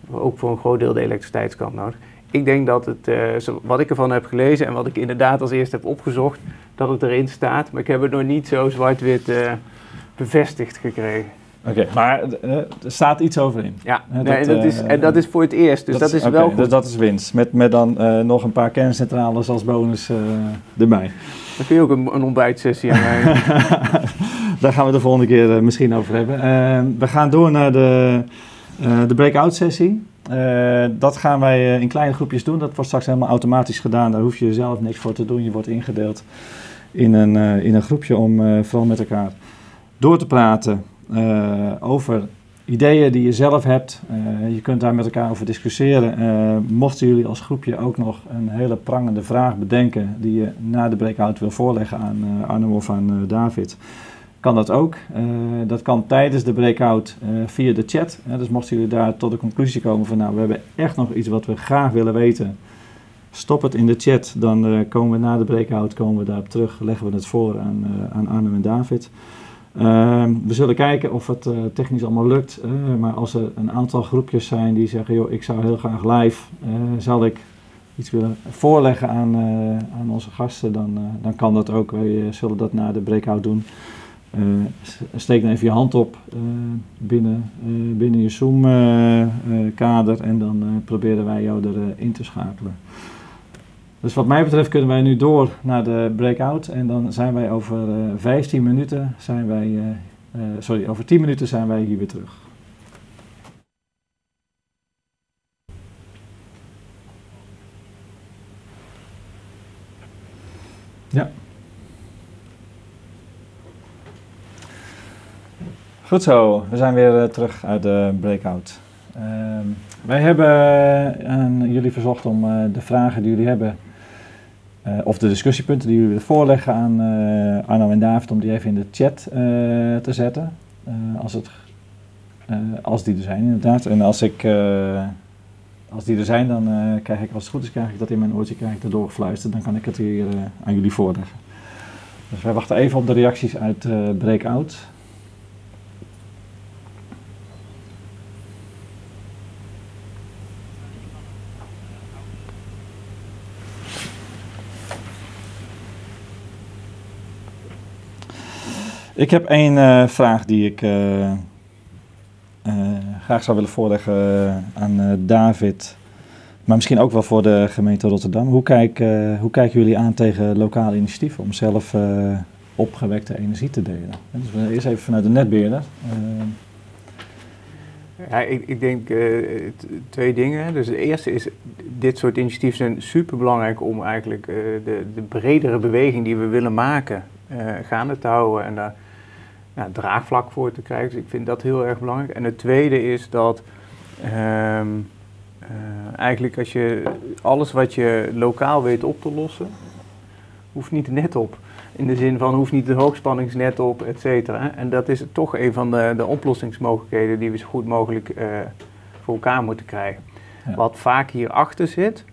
S2: we ook voor een groot deel de elektriciteitskant nodig. Ik denk dat het, uh, zo, wat ik ervan heb gelezen en wat ik inderdaad als eerste heb opgezocht, dat het erin staat. Maar ik heb het nog niet zo zwart-wit uh, bevestigd gekregen.
S1: Oké, okay, maar uh, er staat iets over in.
S2: Ja, dat, nee, dat is, en dat is voor het eerst, dus dat, dat is,
S1: okay,
S2: wel goed.
S1: Dus dat is winst, met, met dan nog een paar kerncentrales als bonus erbij.
S2: Dan kun je ook een, een ontbijtsessie aan mij. *laughs*
S1: Daar gaan we de volgende keer misschien over hebben. we gaan door naar de, de breakout sessie. Dat gaan wij in kleine groepjes doen. Dat wordt straks helemaal automatisch gedaan. Daar hoef je zelf niks voor te doen. Je wordt ingedeeld in een, in een groepje om vooral met elkaar door te praten. Uh, over ideeën die je zelf hebt. Uh, je kunt daar met elkaar over discussiëren. Uh, mochten jullie als groepje ook nog een hele prangende vraag bedenken die je na de breakout wil voorleggen aan Arno of aan David, kan dat ook. dat kan tijdens de breakout via de chat. dus mochten jullie daar tot de conclusie komen van nou, we hebben echt nog iets wat we graag willen weten. Stop het in de chat, dan komen we na de breakout komen we daarop terug, leggen we het voor aan, aan Arno en David. Uh, we zullen kijken of het technisch allemaal lukt. Maar als er een aantal groepjes zijn die zeggen, joh, ik zou heel graag live, zal ik iets willen voorleggen aan, aan onze gasten, dan, dan kan dat ook. Wij zullen dat na de breakout doen. Steek dan even je hand op binnen, binnen je Zoom-kader en dan proberen wij jou erin te schakelen. Dus wat mij betreft kunnen wij nu door naar de breakout en dan zijn wij over uh, 15 minuten, zijn wij, sorry, over 10 minuten zijn wij hier weer terug. Ja. Goed zo, we zijn weer uh, terug uit de breakout. Ehm, wij hebben aan jullie verzocht om uh, de vragen die jullie hebben, of de discussiepunten die jullie willen voorleggen aan Arno en David, om die even in de chat te zetten. als, het, als die er zijn, inderdaad. En als, ik, als die er zijn, dan krijg ik, als het goed is, krijg ik dat in mijn oortje krijg ik doorgefluisterd. Dan kan ik het hier aan jullie voorleggen. Dus wij wachten even op de reacties uit Breakout. Ik heb één uh, vraag die ik uh, uh, graag zou willen voorleggen aan David, maar misschien ook wel voor de gemeente Rotterdam. Hoe, kijk, hoe kijken jullie aan tegen lokale initiatieven om zelf opgewekte energie te delen? Dus eerst even vanuit de netbeheerder.
S2: Ja, ik, ik denk twee dingen. Dus het eerste is, dit soort initiatieven zijn super belangrijk om eigenlijk de, de bredere beweging die we willen maken gaande te houden en daar ja, draagvlak voor te krijgen. Dus ik vind dat heel erg belangrijk. En het tweede is dat um, uh, eigenlijk als je alles wat je lokaal weet op te lossen, hoeft niet net op. In de zin van hoeft niet de hoogspanningsnet op, et cetera. En dat is toch een van de, de oplossingsmogelijkheden die we zo goed mogelijk uh, voor elkaar moeten krijgen. Ja. Wat vaak hierachter zit,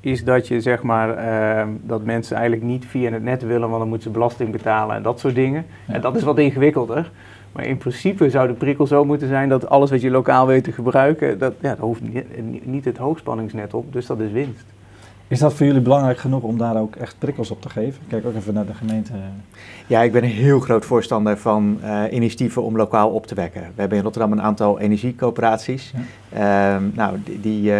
S2: is dat je zeg maar ehm, dat mensen eigenlijk niet via het net willen, want dan moeten ze belasting betalen en dat soort dingen. En dat is wat ingewikkelder. Maar in principe zou de prikkel zo moeten zijn dat alles wat je lokaal weet te gebruiken, dat, ja, dat hoeft niet, niet het hoogspanningsnet op, dus dat is winst.
S1: Is dat voor jullie belangrijk genoeg om daar ook echt prikkels op te geven? Kijk ook even naar de gemeente.
S3: Ja, ik ben een heel groot voorstander van uh, initiatieven om lokaal op te wekken. We hebben in Rotterdam een aantal energiecoöperaties. Ja. Uh, nou, die, die uh,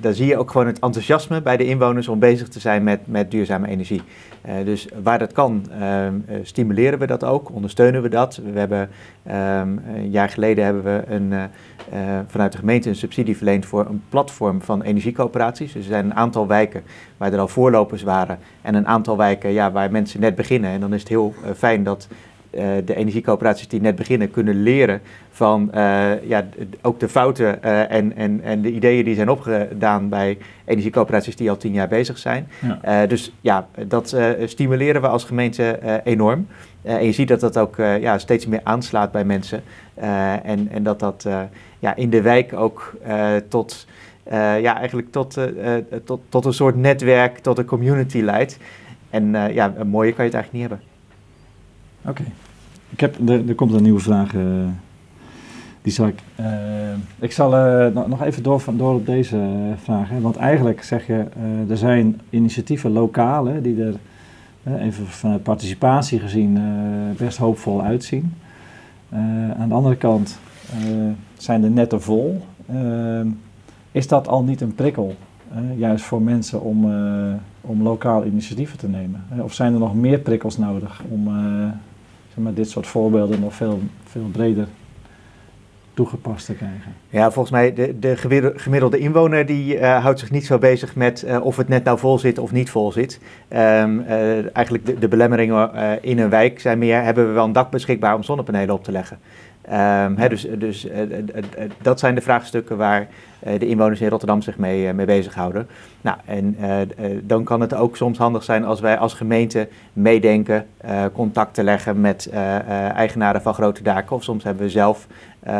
S3: daar zie je ook gewoon het enthousiasme bij de inwoners om bezig te zijn met, met duurzame energie. Dus waar dat kan, ehm, stimuleren we dat ook, ondersteunen we dat. We hebben ehm, een jaar geleden hebben we een, vanuit de gemeente een subsidie verleend voor een platform van energiecoöperaties. Dus er zijn een aantal wijken waar er al voorlopers waren en een aantal wijken ja, waar mensen net beginnen. En dan is het heel fijn dat uh, de energiecoöperaties die net beginnen kunnen leren van uh, ja, ook de fouten en, en, en de ideeën die zijn opgedaan bij energiecoöperaties die al tien jaar bezig zijn. Ja. dus ja, dat stimuleren we als gemeente enorm. en je ziet dat dat ook ja, steeds meer aanslaat bij mensen. en, en dat dat ja, in de wijk ook tot ja, eigenlijk tot, tot, tot een soort netwerk, tot een community leidt. En ja, een mooie kan je het eigenlijk niet hebben.
S1: Oké. Ik heb, er, er komt een nieuwe vraag. die zal ik. ik zal nog even door, door op deze vraag. Hè, want eigenlijk zeg je, er zijn initiatieven lokaal hè, die er even vanuit participatie gezien best hoopvol uitzien. aan de andere kant zijn de netten vol. Is dat al niet een prikkel, juist voor mensen om, om lokaal initiatieven te nemen? Of zijn er nog meer prikkels nodig om maar, dit soort voorbeelden nog veel, veel breder toegepast te krijgen?
S3: Ja, volgens mij de, de gemiddelde inwoner die uh, houdt zich niet zo bezig met uh, of het net nou vol zit of niet vol zit. Um, uh, eigenlijk de, de belemmeringen in een wijk zijn meer, hebben we wel een dak beschikbaar om zonnepanelen op te leggen? Um, he, dus dus dat zijn de vraagstukken waar de inwoners in Rotterdam zich mee, mee bezighouden. Nou, en dan kan het ook soms handig zijn als wij als gemeente meedenken, contacten leggen met eigenaren van grote daken. Of soms hebben we zelf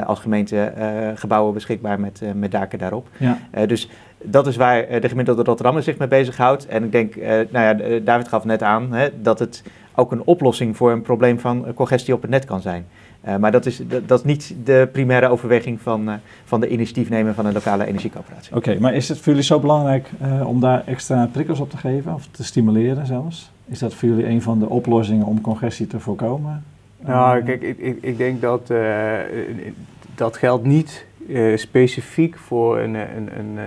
S3: als gemeente gebouwen beschikbaar met, met daken daarop. Ja. dus dat is waar de gemiddelde Rotterdammer zich mee bezighoudt. En ik denk, nou ja, David gaf net aan, hè, dat het ook een oplossing voor een probleem van congestie op het net kan zijn. Uh, maar dat is, dat, is niet de primaire overweging van, uh, van de initiatiefnemer van een lokale energiecoöperatie.
S1: Oké, maar is het voor jullie zo belangrijk uh, om daar extra prikkels op te geven of te stimuleren zelfs? Is dat voor jullie een van de oplossingen om congestie te voorkomen?
S2: Nou, kijk, ik, ik, ik denk dat dat geldt niet specifiek voor een, een, een,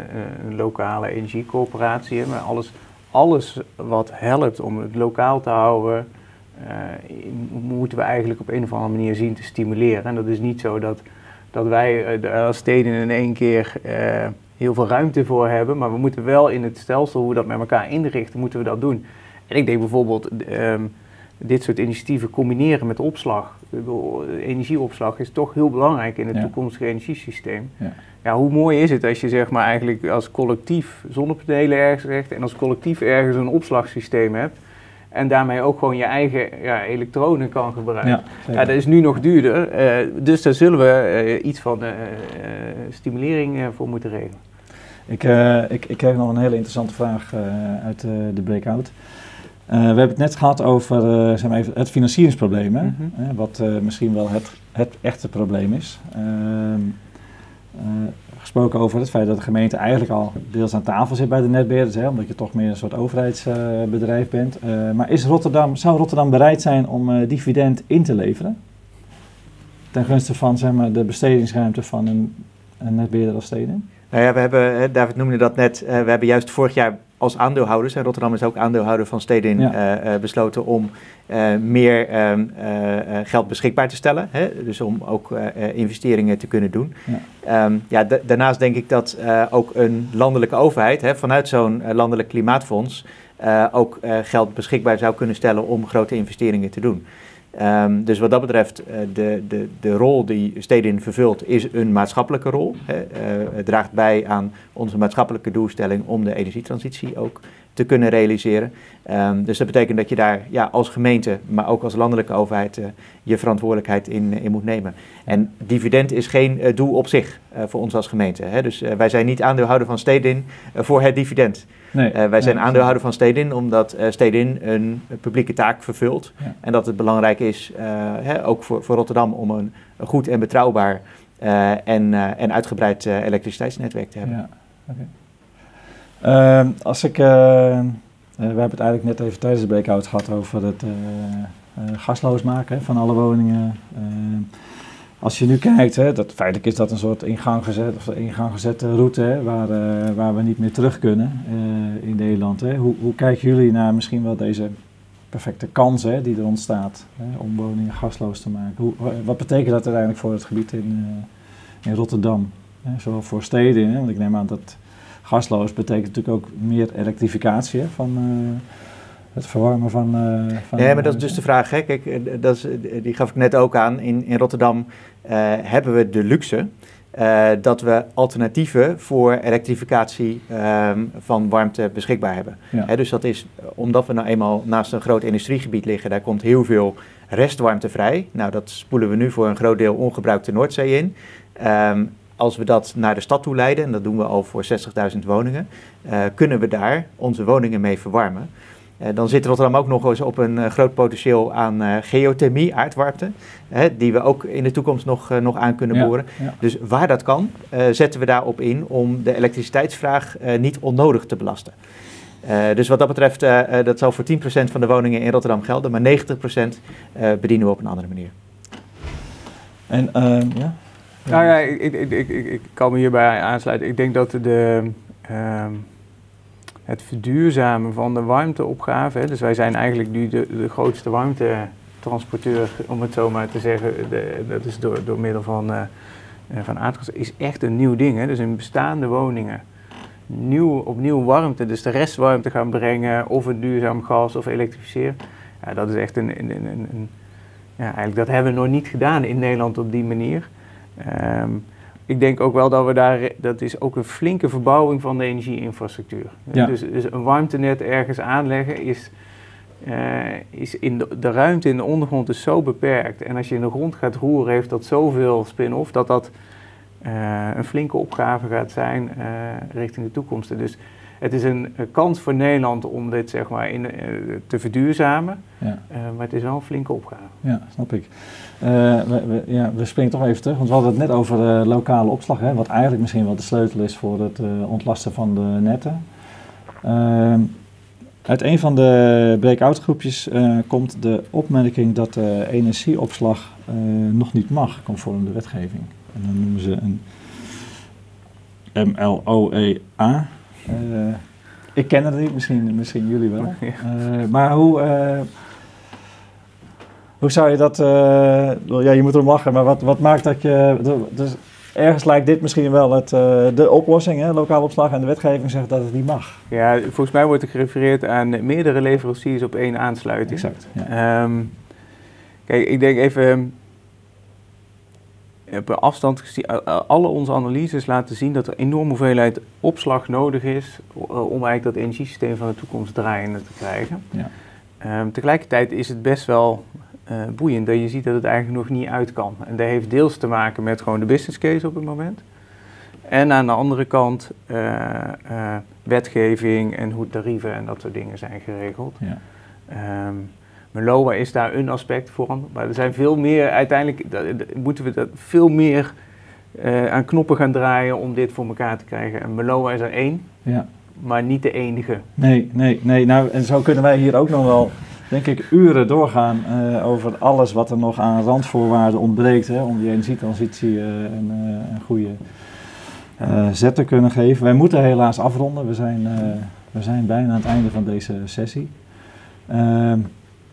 S2: een lokale energiecoöperatie, maar alles, alles wat helpt om het lokaal te houden, uh, moeten we eigenlijk op een of andere manier zien te stimuleren. En dat is niet zo dat, dat wij uh, als steden in één keer heel veel ruimte voor hebben, maar we moeten wel in het stelsel, hoe we dat met elkaar inrichten, moeten we dat doen. En ik denk bijvoorbeeld um, dit soort initiatieven combineren met opslag. Energieopslag is toch heel belangrijk in het ja. toekomstige energiesysteem. Ja. ja. hoe mooi is het als je zeg maar eigenlijk als collectief zonnepanelen ergens recht en als collectief ergens een opslagsysteem hebt. En daarmee ook gewoon je eigen ja, elektronen kan gebruiken. Ja, ja, dat is nu nog duurder. Uh, dus daar zullen we uh, iets van uh, stimulering voor moeten regelen.
S1: Ik, ik, ik kreeg nog een hele interessante vraag uit de breakout. we hebben het net gehad over zeg maar even het financieringsprobleem, hè? Mm -hmm. wat misschien wel het, het echte probleem is. Gesproken over het feit dat de gemeente eigenlijk al deels aan tafel zit bij de netbeheerders, hè, omdat je toch meer een soort overheidsbedrijf bent. Uh, maar is Rotterdam, zou Rotterdam bereid zijn om uh, dividend in te leveren? Ten gunste van zeg maar, de bestedingsruimte van een, een netbeheerder als steden?
S3: Nou ja, we hebben, David noemde dat net, we hebben juist vorig jaar als aandeelhouders, en Rotterdam is ook aandeelhouder van Stedin, ja. uh, besloten om uh, meer uh, geld beschikbaar te stellen. Hè? Dus om ook investeringen te kunnen doen. Ja, um, ja daarnaast denk ik dat ook een landelijke overheid hè, vanuit zo'n landelijk klimaatfonds ook geld beschikbaar zou kunnen stellen om grote investeringen te doen. Ehm, dus wat dat betreft, uh, de, de, de rol die Stedin vervult is een maatschappelijke rol. Hè. Uh, het draagt bij aan onze maatschappelijke doelstelling om de energietransitie ook te kunnen realiseren. Um, dus dat betekent dat je daar ja, als gemeente, maar ook als landelijke overheid, uh, je verantwoordelijkheid in, moet nemen. En dividend is geen doel op zich voor ons als gemeente. Hè? Dus wij zijn niet aandeelhouder van Stedin voor het dividend. Nee, wij zijn nee, aandeelhouder van Stedin omdat Stedin een publieke taak vervult. Ja. En dat het belangrijk is, hè, ook voor, voor Rotterdam, om een, een goed en betrouwbaar en, en uitgebreid elektriciteitsnetwerk te hebben.
S1: Ja. Okay. Uh, als ik, we hebben het eigenlijk net even tijdens de breakout gehad over het gasloos maken hè, van alle woningen. Als je nu kijkt, hè, dat, feitelijk is dat een soort ingang gezet, of ingang gezette route hè, waar, waar we niet meer terug kunnen in Nederland. Hè. Hoe, hoe kijken jullie naar misschien wel deze perfecte kans hè, die er ontstaat hè, om woningen gasloos te maken? Hoe, wat betekent dat uiteindelijk voor het gebied in, in Rotterdam? Hè, zowel voor steden, hè, want ik neem aan dat gasloos betekent natuurlijk ook meer elektrificatie hè, van het verwarmen van. Uh, van
S3: ja, maar dat is dus de vraag. Hè. Kijk, eh, dat is, die gaf ik net ook aan. In, in Rotterdam uh, hebben we de luxe. Uh, dat we alternatieven voor elektrificatie um, van warmte beschikbaar hebben. Ja. He, dus dat is omdat we nou eenmaal naast een groot industriegebied liggen, daar komt heel veel restwarmte vrij. Nou, dat spoelen we nu voor een groot deel ongebruikte Noordzee in. Um, als we dat naar de stad toe leiden, en dat doen we al voor 60.000 woningen, uh, kunnen we daar onze woningen mee verwarmen. Uh, dan zit Rotterdam ook nog eens op een uh, groot potentieel aan geothermie, aardwarmte, die we ook in de toekomst nog, nog aan kunnen boren. Ja, ja. Dus waar dat kan, zetten we daarop in om de elektriciteitsvraag niet onnodig te belasten. dus wat dat betreft, dat zal voor 10% van de woningen in Rotterdam gelden, maar 90% bedienen we op een andere manier.
S1: En ehm, ja?
S2: Nou ja, ik, ik, ik, ik, ik kan me hierbij aansluiten. Ik denk dat de, uh, het verduurzamen van de warmteopgave, dus wij zijn eigenlijk nu de, de grootste warmtetransporteur, om het zo maar te zeggen, de, dat is door, door middel van, uh, van aardgas, is echt een nieuw ding. Hè? Dus in bestaande woningen nieuw, opnieuw warmte, dus de restwarmte gaan brengen, of een duurzaam gas of elektrificeren. Ja, dat is echt een, een, een, een ja, eigenlijk dat hebben we nog niet gedaan in Nederland op die manier. Um, ik denk ook wel dat we daar, dat is ook een flinke verbouwing van de energieinfrastructuur. Ja. Dus, dus, een warmtenet ergens aanleggen is, uh, is in de, de, ruimte in de ondergrond is zo beperkt. En als je in de grond gaat roeren, heeft dat zoveel spin-off dat dat uh, een flinke opgave gaat zijn uh, richting de toekomst. Dus het is een, een, kans voor Nederland om dit zeg maar in, te verduurzamen, ja. maar het is wel een flinke opgave.
S1: Ja, snap ik. We, we, ja, we springen toch even terug, want we hadden het net over lokale opslag, hè, wat eigenlijk misschien wel de sleutel is voor het ontlasten van de netten. Ehm, uit een van de breakout groepjes komt de opmerking dat de energieopslag nog niet mag, conform de wetgeving. En dan noemen ze een MLOEA. Ik ken het niet, misschien, misschien jullie wel. *laughs* maar hoe hoe zou je dat, ja je moet erom lachen, maar wat, wat maakt dat je, dus ergens lijkt dit misschien wel het, de oplossing, hè? lokaal opslag en de wetgeving zegt dat het niet mag.
S2: Ja, volgens mij wordt er gerefereerd aan meerdere leveranciers op één aansluiting.
S1: Exact. Ja.
S2: Um, kijk, ik denk even, op afstand gezien, alle onze analyses laten zien dat er enorme hoeveelheid opslag nodig is om eigenlijk dat energiesysteem van de toekomst draaiende te krijgen. Ja. Um, tegelijkertijd is het best wel uh, boeiend dat je ziet dat het eigenlijk nog niet uit kan. En dat heeft deels te maken met gewoon de business case op het moment. En aan de andere kant uh, uh, wetgeving en hoe tarieven en dat soort dingen zijn geregeld. Ja. Um, Meloa is daar een aspect van, maar er zijn veel meer, uiteindelijk dat, moeten we dat veel meer aan knoppen gaan draaien om dit voor elkaar te krijgen. En Meloa is er één, ja. maar niet de enige.
S1: Nee, nee, nee. Nou, en zo kunnen wij hier ook nog wel denk ik, uren doorgaan uh, over alles wat er nog aan randvoorwaarden ontbreekt hè, om die energietransitie uh, een, een, goede zet te kunnen geven. Wij moeten helaas afronden, we zijn, we zijn bijna aan het einde van deze sessie. Ehm,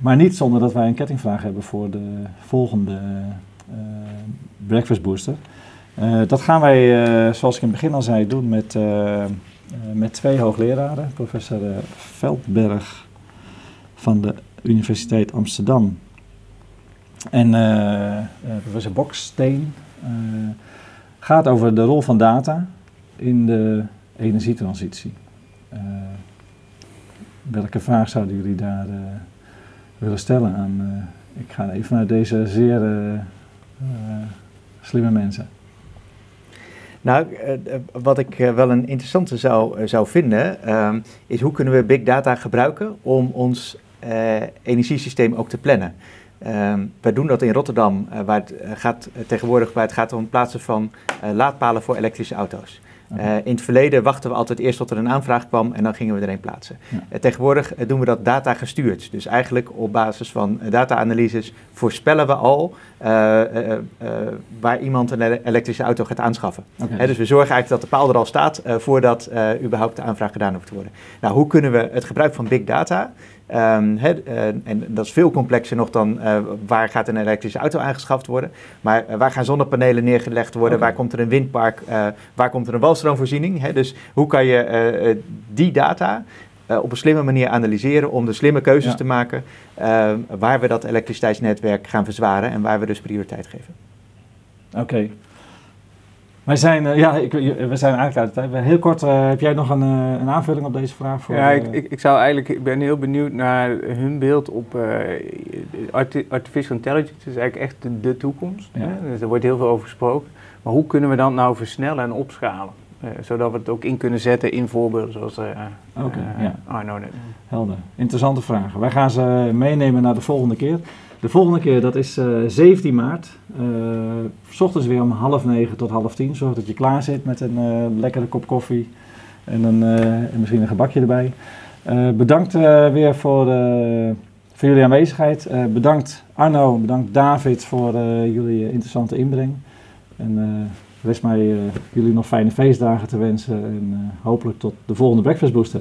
S1: maar niet zonder dat wij een kettingvraag hebben voor de volgende Breakfast Booster. dat gaan wij, zoals ik in het begin al zei, doen met, met twee hoogleraren. Professor Veldberg van de Universiteit Amsterdam En uh, professor Boksteen gaat over de rol van data in de energietransitie. welke vraag zouden jullie daar willen stellen aan? ik ga even vanuit deze zeer slimme mensen.
S3: Nou, wat ik wel een interessante zou, zou vinden, ehm, is hoe kunnen we big data gebruiken om ons energiesysteem ook te plannen. Um, wij doen dat in Rotterdam, waar het gaat tegenwoordig waar het gaat om plaatsen van laadpalen voor elektrische auto's. Uh, in het verleden wachten we altijd eerst tot er een aanvraag kwam en dan gingen we er een plaatsen. Ja. Uh, tegenwoordig uh, doen we dat data gestuurd. Dus eigenlijk op basis van data-analyses voorspellen we al waar iemand een elektrische auto gaat aanschaffen. Okay. dus we zorgen eigenlijk dat de paal er al staat voordat überhaupt de aanvraag gedaan hoeft te worden. Nou, hoe kunnen we het gebruik van big data Um, he, uh, en dat is veel complexer nog dan uh, waar gaat een elektrische auto aangeschaft worden. Maar uh, waar gaan zonnepanelen neergelegd worden? Okay. Waar komt er een windpark? waar komt er een walstroomvoorziening? He, dus hoe kan je die data op een slimme manier analyseren om de slimme keuzes ja. te maken ehm, waar we dat elektriciteitsnetwerk gaan verzwaren en waar we dus prioriteit geven.
S1: Oké. Okay. Wij zijn, uh, ja, ik, we zijn eigenlijk uit de tijd. Heel kort, uh, heb jij nog een, uh, een, aanvulling op deze vraag? Voor,
S2: ja, ik, ik, ik, zou eigenlijk, ik ben heel benieuwd naar hun beeld op artificial intelligence. Dat is eigenlijk echt de, de toekomst. Ja. Dus er wordt heel veel over gesproken. Maar hoe kunnen we dat nou versnellen en opschalen? Zodat we het ook in kunnen zetten in voorbeelden zoals okay, ja. Arno net.
S1: Helder. Interessante vragen. Wij gaan ze meenemen naar de volgende keer. De volgende keer, dat is uh, eh, 17 maart. S ochtends weer om half negen tot half tien. Zorg dat je klaar zit met een lekkere kop koffie en, een, en misschien een gebakje erbij. bedankt weer voor, voor jullie aanwezigheid. bedankt Arno, bedankt David voor jullie interessante inbreng. En rest mij jullie nog fijne feestdagen te wensen. En hopelijk tot de volgende Breakfast Booster.